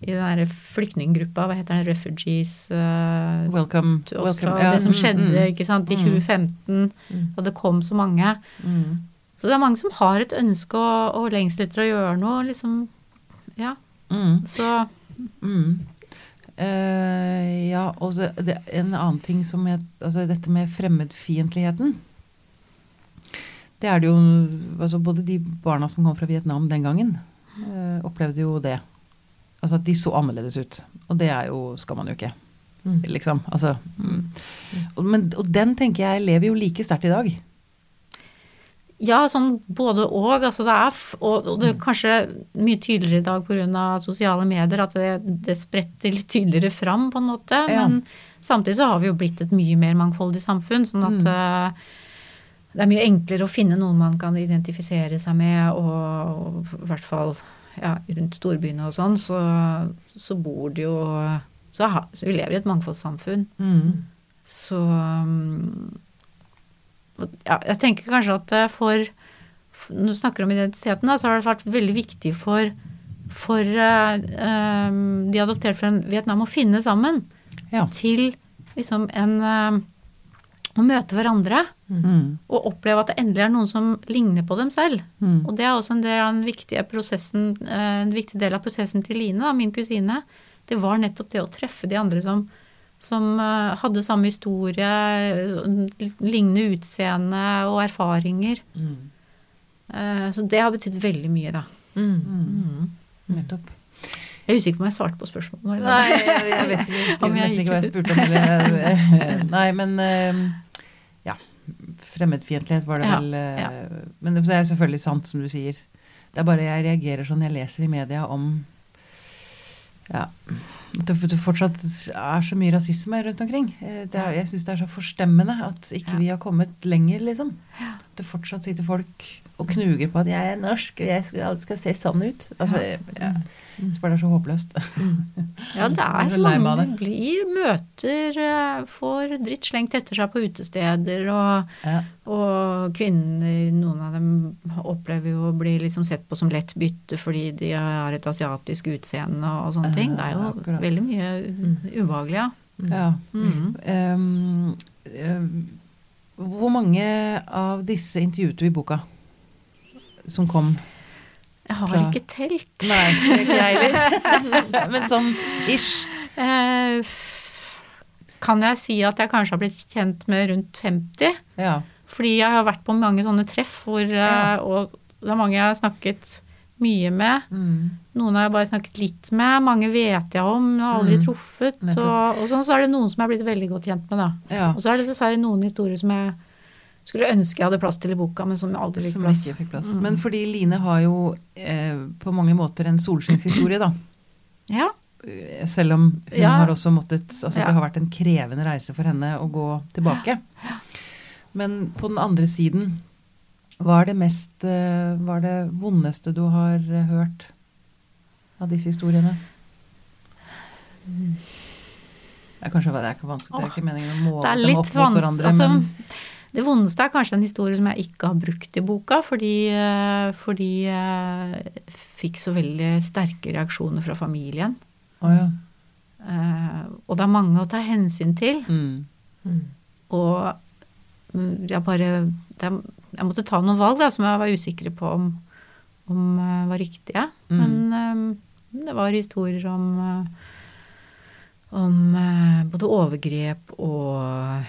i den derre flyktninggruppa, hva heter den, Refugees uh, Welcome. Oslo welcome. Ja, det som mm, skjedde mm, ikke sant, i Mm. 2015, Mm. da det kom så mange. mm. Så det er mange som har et ønske og, og lengsel etter å gjøre noe, liksom. Ja, Mm. så Mm. Eh, ja, og så det, en annen ting som jeg Altså dette med fremmedfiendtligheten. Det er det jo altså Både de barna som kom fra Vietnam den gangen, uh, opplevde jo det. Altså at de så annerledes ut. Og det er jo Skal man jo ikke. Mm. Liksom. Altså. Mm. Og, men, og den tenker jeg lever jo like sterkt i dag. Ja, sånn både og. Altså det er, og, og det er kanskje mye tydeligere i dag pga. sosiale medier at det, det spretter litt tydeligere fram, på en måte. Ja. Men samtidig så har vi jo blitt et mye mer mangfoldig samfunn. Sånn at Mm. uh, det er mye enklere å finne noen man kan identifisere seg med, og, og i hvert fall ja, rundt storbyene og sånn, så, så bor det jo så, ha, så vi lever i et mangfoldssamfunn. Mm. Så um, ja, jeg tenker kanskje at for Når du snakker om identiteten, da, så har det vært veldig viktig for, for uh, de adopterte fra Vietnam å finne sammen Ja. til liksom en uh, Å møte hverandre Mm. og oppleve at det endelig er noen som ligner på dem selv. Mm. Og det er også en del av den viktige prosessen, eh, en viktig del av prosessen til Line, da, min kusine. Det var nettopp det å treffe de andre som, som eh, hadde samme historie, lignende utseende og erfaringer. Mm. Eh, Så det har betydd veldig mye, da. Mm. Mm. Nettopp. Jeg er usikker på om jeg svarte på spørsmålet. Nei, jeg, jeg vet ikke. Jeg husker Om jeg nesten ikke hva jeg spurte om. Eller, [laughs] nei, men ja. Fremmedfiendtlighet var det Ja, vel. eh, ja. Men det er selvfølgelig sant, som du sier. Det er bare jeg reagerer sånn jeg leser i media om ja, det det fortsatt er så mye rasisme rundt omkring. Eh, Det er, jeg syns det er så forstemmende at ikke Ja. vi har kommet lenger, liksom. At det fortsatt sitter folk og knuger på at 'jeg er norsk, og jeg skal, skal se sånn ut'. Altså, jeg, jeg jeg det er så håpløst. [laughs] Ja, det er er mange blir møter, eh, får dritt slengt etter seg på utesteder, og, Ja. og kvinner, noen av dem opplever jo å bli liksom sett på som lett bytte fordi de har et asiatisk utseende og sånne ting. Det er jo. Veldig mye ubehagelig, ja. Ja. Mm. Um, um, hvor mange av disse intervjuet du i boka? Som kom? Jeg har Fra- ikke telt. Nei, ikke jeg heller. [laughs] Men sånn ish. Eh, kan jeg si at jeg kanskje har blitt kjent med rundt 50? Ja. Fordi jeg har vært på mange sånne treff hvor eh, Ja. Og det er mange jeg har snakket mye med. Mm. Noen har jeg bare snakket litt med. Mange vet jeg om, jeg har aldri Mm. truffet. Og, og sånn så er det noen som jeg har blitt veldig godt kjent med, da. Ja. Og så er det dessverre noen historier som jeg skulle ønske jeg hadde plass til i boka, men som aldri fikk Som plass. fikk plass. Mm. Men fordi Line har jo eh, på mange måter en solskinnshistorie, da. Ja. Eh, Selv om hun Ja. har også måttet Altså Ja. det har vært en krevende reise for henne å gå tilbake. Men på den andre siden, hva er det mest eh, Hva er det vondeste du har eh, hørt av disse historiene? Det er kanskje det er ikke vanskelig, det er ikke meningen å måle Det er dem opp mot hverandre, Altså, men det vondeste er kanskje en historie som jeg ikke har brukt i boka, fordi, eh, fordi jeg fikk så veldig sterke reaksjoner fra familien. Oh, ja. Eh, og det er mange å ta hensyn til. Mm. Mm. Og mm, jeg bare det, Jeg måtte ta noen valg da, som jeg var usikre på om, om eh, var riktige. Mm. Men um, det var historier om eh, om uh, både overgrep og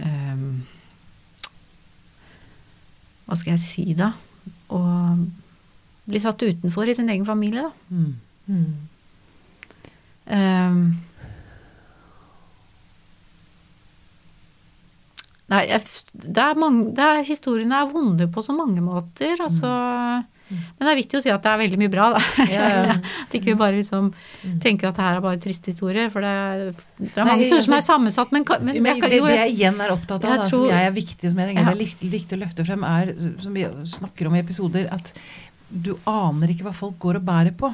um, Hva skal jeg si, da? Å bli satt utenfor i sin egen familie, da. Mm. Mm. Ehm. Nei, det er mange, det er, historiene er vonde på så mange måter. Altså, Men det er viktig å si at det er veldig mye bra, da. Ja, ja. [laughs] At ikke vi bare liksom tenker at det her er bare triste historier. For det er, det er Nei, mange historier som er sammensatt. Men, men, Men jeg det, jo, det jeg- igjen er opptatt av, Jeg da, tror- som jeg er viktig, som jeg tenker Ja. det er viktig å løfte frem, er, som vi snakker om i episoder, at du aner ikke hva folk går og bærer på.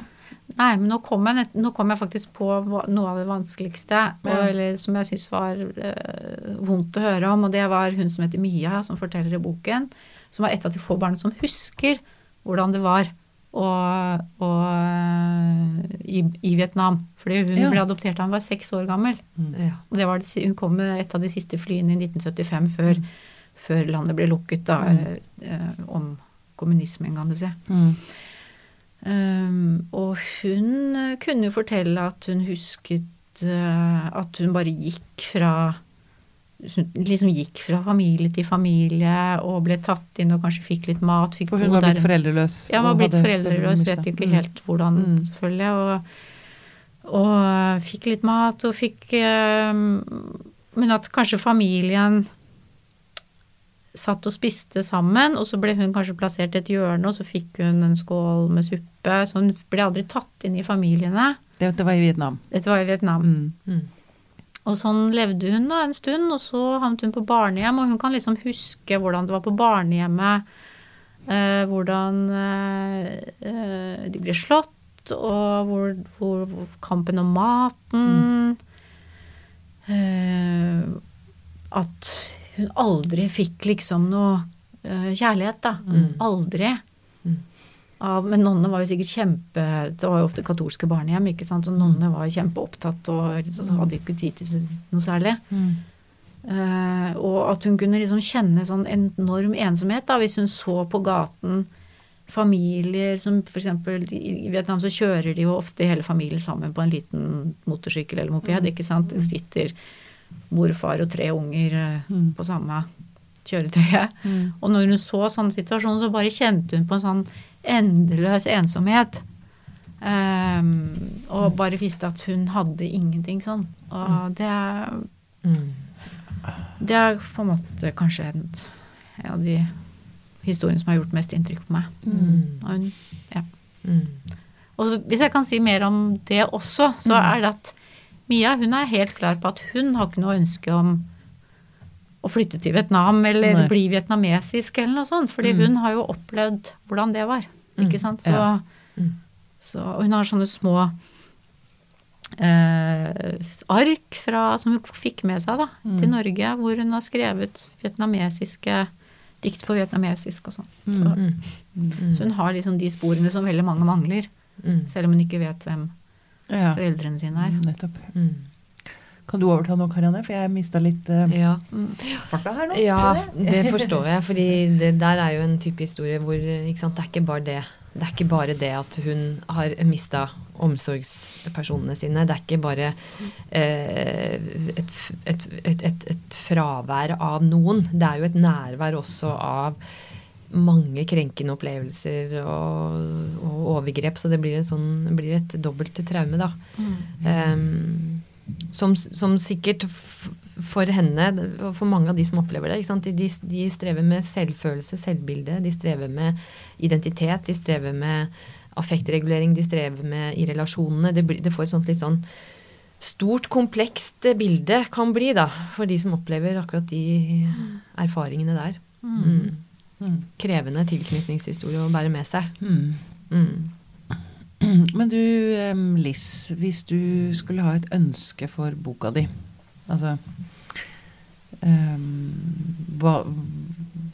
Nei, men nå kom jeg, nå kom jeg faktisk på noe av det vanskeligste, og, Ja. eller som jeg syns var eh, vondt å høre om, og det var hun som heter Mia, som forteller i boken, som var et av de få barna som husker hvordan det var og, å, eh, i, i Vietnam. Fordi hun Ja. ble adoptert da hun var seks år gammel. Ja. Og det var det, hun kom med et av de siste flyene i 1975, før, Mm. før landet ble lukket da, Mm. eh, om kommunismen, kan du si. Mm. Um, og hun eh, kunne jo fortelle at hun husket uh, at hun bare gikk fra liksom gikk fra familie til familie og ble tatt inn og kanskje fikk litt mat. Fikk For hun var blitt foreldreløs. Ja, hun var blitt foreldreløs, vet jo ikke Mm. helt hvordan, Mm. selvfølgelig. Og, og fikk litt mat og fikk eh, Men at kanskje familien satt og spiste sammen, og så ble hun kanskje plassert i et hjørne, og så fikk hun en skål med suppe. Så hun ble aldri tatt inn i familiene. Det, det var i Vietnam. Dette var i Vietnam. Mm. Mm. Og sånn levde hun da en stund, og så havnet hun på barnehjem, og hun kan liksom huske hvordan det var på barnehjemmet. Eh, hvordan eh, eh, de ble slått, og hvor, hvor, hvor kampen om maten eh, At hun aldri fikk liksom noe uh, kjærlighet, da. Mm. Aldri. Mm. Av, men nonnene var jo sikkert kjempe Det var jo ofte katolske barnehjem, ikke sant. Så nonnene var kjempeopptatt og liksom, hadde ikke tid til noe særlig. Mm. Eh, og at hun kunne liksom kjenne sånn enorm ensomhet da, hvis hun så på gaten familier som f.eks. i Vietnam så kjører de jo ofte hele familien sammen på en liten motorsykkel eller moped. ikke sant? De sitter morfar og tre unger eh, Mm. på samme kjøretøyet. Mm. Og når hun så sånne situasjoner, så bare kjente hun på en sånn endeløs ensomhet. Um, og bare visste at hun hadde ingenting sånn. Og det er Mm. det er på en måte kanskje en, en av de historiene som har gjort mest inntrykk på meg. Mm. Og, hun, ja. Mm. og så, hvis jeg kan si mer om det også, så Mm. er det at Mia hun er helt klar på at hun har ikke noe ønske om å flytte til Vietnam eller Nei. bli vietnamesisk eller noe sånt. Fordi Mm. hun har jo opplevd hvordan det var. Ikke Mm. sant? Så, Ja. Mm. så hun har sånne små eh, ark fra, som hun fikk med seg da, Mm. til Norge, hvor hun har skrevet vietnamesiske dikt på vietnamesisk og sånn. Så, Mm. Så hun har liksom de sporene som veldig mange mangler, selv om hun ikke vet hvem Ja. foreldrene sine er. Nettopp. Mm. Kan du overta nå, Karianne? For jeg mista litt uh, Ja. farta her nå. Ja, det forstår jeg. fordi det der er jo en type historie hvor ikke sant, det er ikke bare det. Det er ikke bare det at hun har mista omsorgspersonene sine. Det er ikke bare eh, et, et, et, et, et fravær av noen. Det er jo et nærvær også av mange krenkende opplevelser og, og overgrep. Så det blir, en sånn, blir et dobbelt traume, da. Ehm, som, som sikkert for henne og for mange av de som opplever det, ikke sant? De, de, de strever med selvfølelse, selvbilde. De strever med identitet. De strever med affektregulering. De strever med i relasjonene. Det, blir, det får et sånt litt sånn stort, komplekst bilde kan bli, da. For de som opplever akkurat de erfaringene der. Mm. Krevende tilknytningshistorie å bære med seg. Mm. Mm. [clears throat] Men du, Liss, hvis du skulle ha et ønske for boka di Altså um, hva,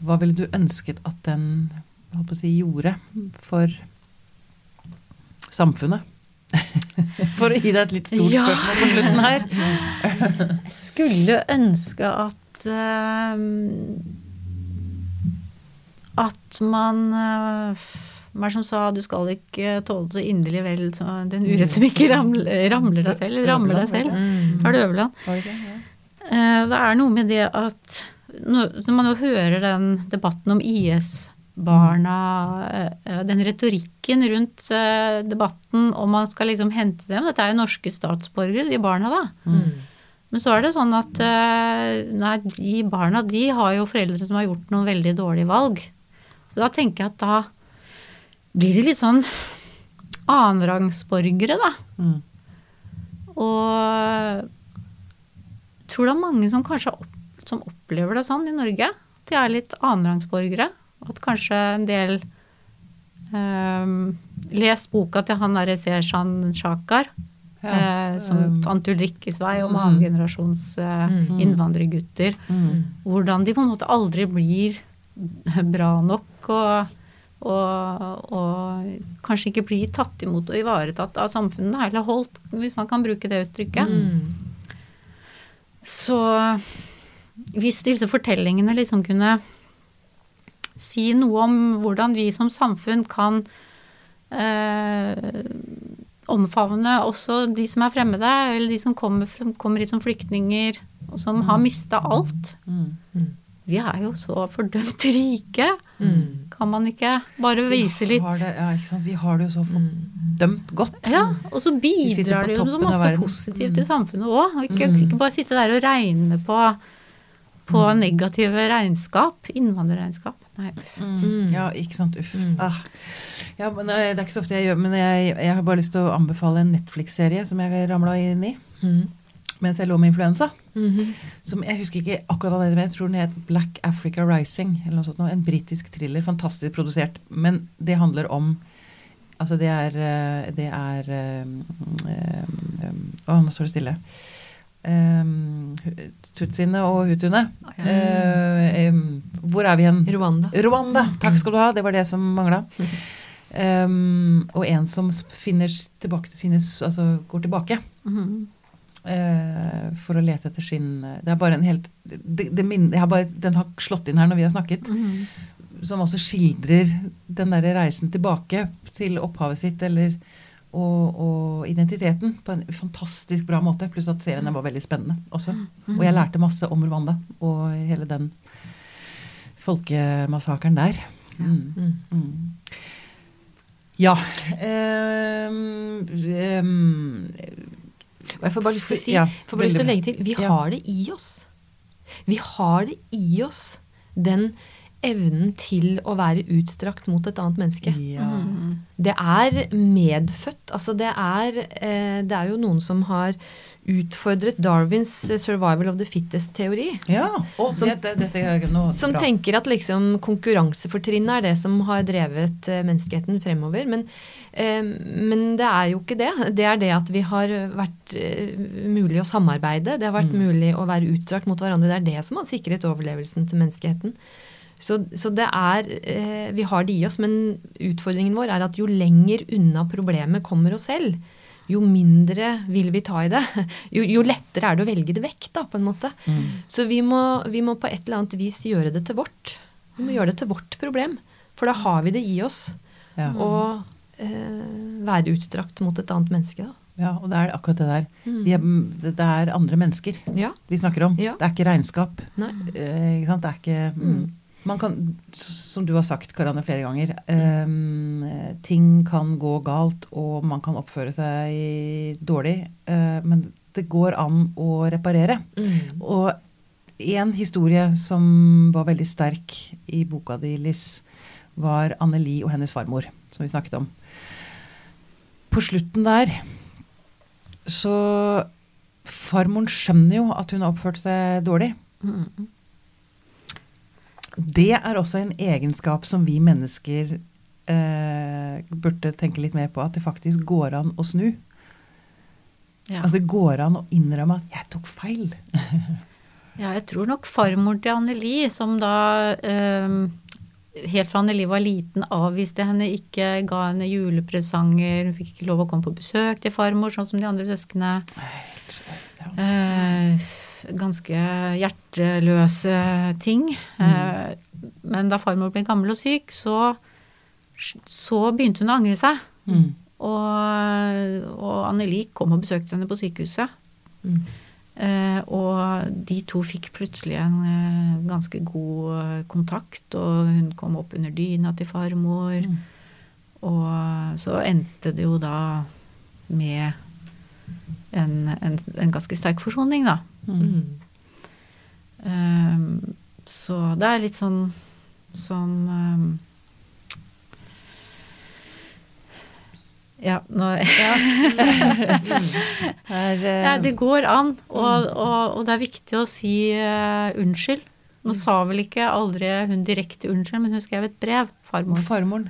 hva ville du ønsket at den holdt på å si, gjorde for samfunnet? [laughs] for å gi deg et litt stort Ja. spørsmål på slutten her. [laughs] Jeg skulle ønske at eh, At man eh, Hva er det som sa du skal ikke tåle så inderlig vel den urett som ikke ramler, ramler deg selv, rammer deg selv. Mm. Var det Øverland? Eh, Det er noe med det at når man nå hører den debatten om IS-barna, eh, den retorikken rundt debatten om man skal liksom hente dem Dette er jo norske statsborgere, de barna, da. Mm. Men så er det sånn at nei, de barna de har jo foreldre som har gjort noen veldig dårlige valg. Så da tenker jeg at da blir de litt sånn annenrangsborgere, da. Mm. Og tror det er mange som kanskje opp, som opplever det sånn i Norge. De er litt annenrangsborgere. At kanskje en del um, Les boka til han derre Seshan Shakar. Ja. eh, som Um, Tante Ulrikkes vei og mm. annengenerasjons eh, Mm. innvandrergutter. Mm. Hvordan de på en måte aldri blir bra nok og, og, og kanskje ikke blir tatt imot og ivaretatt av samfunnet, eller holdt, hvis man kan bruke det uttrykket. Mm. Så hvis disse fortellingene liksom kunne si noe om hvordan vi som samfunn kan eh, omfavne også de som er fremmede, eller de som kommer, kommer hit som flyktninger, og som har mista alt. Mm. Vi er jo så fordømt rike. Mm. Kan man ikke bare vise Vi litt? har det, ja, ikke sant? Vi har det jo så Mm. fordømt godt. Ja, og så bidrar det jo så masse positivt i samfunnet òg. Ikke, Mm. ikke bare sitte der og regne på, på Mm. negative regnskap. Innvandrerregnskap. Nei. Mm. Mm. Ja, ikke sant. Uff. Mm. Ah. Ja, men eh, Det er ikke så ofte jeg gjør men jeg, jeg har bare lyst til å anbefale en Netflix-serie som jeg ramla inn i Mm. Mens jeg lå med influensa. Mhm. Som Jeg husker ikke akkurat hva den heter, men jeg tror den het Black Africa Rising. eller noe sånt. En britisk thriller. Fantastisk produsert. Men det handler om Altså, det er eh, Det er eh, eh, Å, nå står det stille. Um, Tutsiene og hutuene. Uh, um, hvor er vi hen? Rwanda. Rwanda! Takk skal du ha, det var det som mangla. [laughs] Um, og en som finner tilbake til sine Altså går tilbake Mm eh, for å lete etter sin Det er bare en helt det, det minne, jeg har bare, Den har slått inn her når vi har snakket. Mhm. Som også skildrer den derre reisen tilbake til opphavet sitt eller og, og identiteten på en fantastisk bra måte. Pluss at serien var veldig spennende også. Og jeg lærte masse om Rwanda og hele den folkemassakren der. Mm. Mm. Mm. Ja. Um, ehm, Og jeg får bare lyst til å si, Ja, får bare lyst til å legge til, vi Ja. har det i oss. Vi har det i oss, den evnen til å være utstrakt mot et annet menneske. ja. Mm. Det er medfødt. Altså det er, eh, det er jo noen som har utfordret Darwins eh, 'survival of the fittest'-teori. ja. Og Som- det, det, dette er Som bra. tenker at liksom konkurransefortrinnet er det som har drevet eh, menneskeheten fremover. Men, men det er jo ikke det. Det er det at vi har vært eh, mulig å samarbeide. Det har vært Mm. mulig å være utstrakt mot hverandre. Det er det som har sikret overlevelsen til menneskeheten. Så, så det er eh, Vi har det i oss, men utfordringen vår er at jo lenger unna problemet kommer oss selv, jo mindre vil vi ta i det. [laughs] Jo, jo lettere er det å velge det vekk, da, på en måte. Så vi må, vi må på et eller annet vis gjøre det til vårt. Vi må gjøre det til vårt problem. For da har vi det i oss. Ja. Og eh, være utstrakt mot et annet menneske, da. ja, og det er akkurat det der. Vi er, det er andre mennesker Ja. vi snakker om. Ja. Det er ikke regnskap. Nei. Eh, ikke? Det er ikke mm. Man kan, som du har sagt, Karanne, flere ganger, eh, ting kan gå galt, og man kan oppføre seg dårlig, eh, men det går an å reparere. Mm. Og en historie som var veldig sterk i boka di, Liss, var Anneli og hennes farmor, som vi snakket om. På slutten der så Farmoren skjønner jo at hun har oppført seg dårlig. Det er også en egenskap som vi mennesker eh, burde tenke litt mer på. At det faktisk går an å snu. Ja. At det går an å innrømme at 'jeg tok feil'. [laughs] Ja, jeg tror nok farmor til Anneli, som da eh, helt fra Anneli var liten avviste henne, ikke ga henne julepresanger, hun fikk ikke lov å komme på besøk til farmor, sånn som de andre søsknene. Eh, ganske hjerteløse ting. Eh, men da farmor ble gammel og syk, så, så begynte hun å angre seg. Mm. Og, og Anneli kom og besøkte henne på sykehuset. Mm. Eh, og de to fikk plutselig en eh, ganske god eh, kontakt, og hun kom opp under dyna til farmor. Mm. Og så endte det jo da med en, en, en ganske sterk forsoning, da. Mm. Eh, så det er litt sånn som eh, Ja, nå [laughs] Her, uh... Ja, det går an, og, og, og det er viktig å si uh, unnskyld. Nå sa vel ikke aldri hun direkte unnskyld, men hun skrev et brev, farmoren. Farmoren.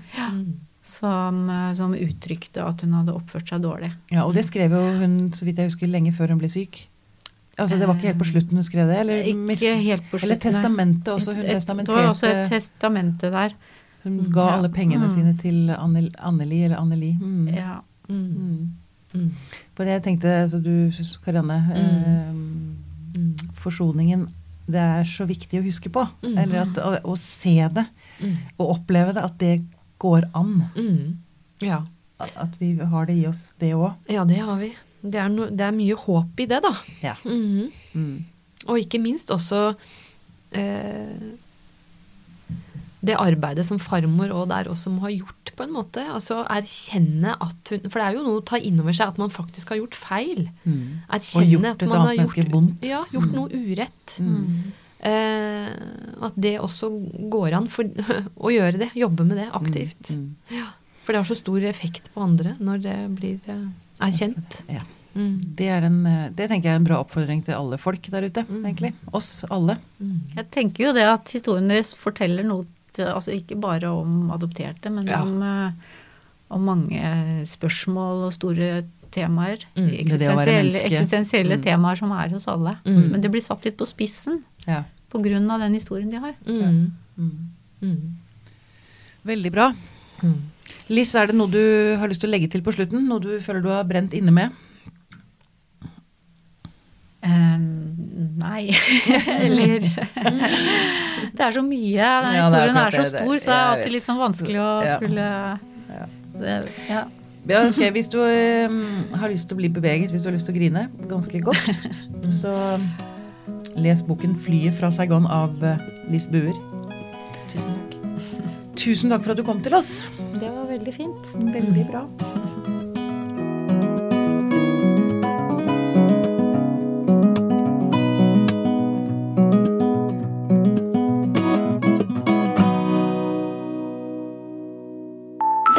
som, eh, som uttrykte at hun hadde oppført seg dårlig. Ja, og det skrev jo hun, så vidt jeg husker, lenge før hun ble syk. Altså, Det var ikke helt på slutten hun skrev det? Eller, Ikke helt på slutten. eller testamentet også. Hun Et- Det var også et testamenterte testamente der. Hun ga Ja. alle pengene Mm. sine til Anneli eller Anneli. Mm. Ja. Mm. Mm. Mm. For jeg tenkte, så du, Karianne Mm. eh, Forsoningen, det er så viktig å huske på. Mm. Eller at, å, å se det Mm. og oppleve det, at det går an. Mm. Ja. At, at vi har det i oss, det òg. ja, det har vi. Det er, no, det er mye håp i det, da. Ja. Mm. Og ikke minst også eh, det arbeidet som farmor og der også må ha gjort, på en måte. Altså erkjenne at hun For det er jo noe å ta inn over seg at man faktisk har gjort feil. Mm. Erkjenne at man har gjort, vondt. Ja, gjort Mm. noe urett. Mm. Eh, at det også går an for, [laughs] å gjøre det. Jobbe med det aktivt. Mm. Ja. For det har så stor effekt på andre når det blir eh, erkjent. Ja. Mm. Det, er en, eh, det tenker jeg er en bra oppfordring til alle folk der ute, Mm. egentlig. Oss alle. Mm. Jeg tenker jo det at historien deres forteller noe til, altså ikke bare om adopterte, men Ja. om, eh, om mange spørsmål og store temaer. Mm, Eksistensielle, eksistensielle Mm. temaer som er hos alle. Mm. Men det blir satt litt på spissen Ja. av den historien de har. Mm. Mm. Mm. Veldig bra. Mm. Liss, er det noe du har lyst til å legge til på slutten? Noe du føler du har brent inne med? Eh, nei. [laughs] Eller [laughs] Det er så mye. Den Ja, historien er, så stor, så det er alltid litt sånn vanskelig å Ja. skulle Ja. det, ja. Ja, ok, Hvis du um, har lyst til å bli beveget, hvis du har lyst til å grine ganske godt, [laughs] så les boken 'Flyet fra Saigon' av eh, Liss Buer. Tusen takk. Tusen takk for at du kom til oss. Det var veldig fint. Veldig bra.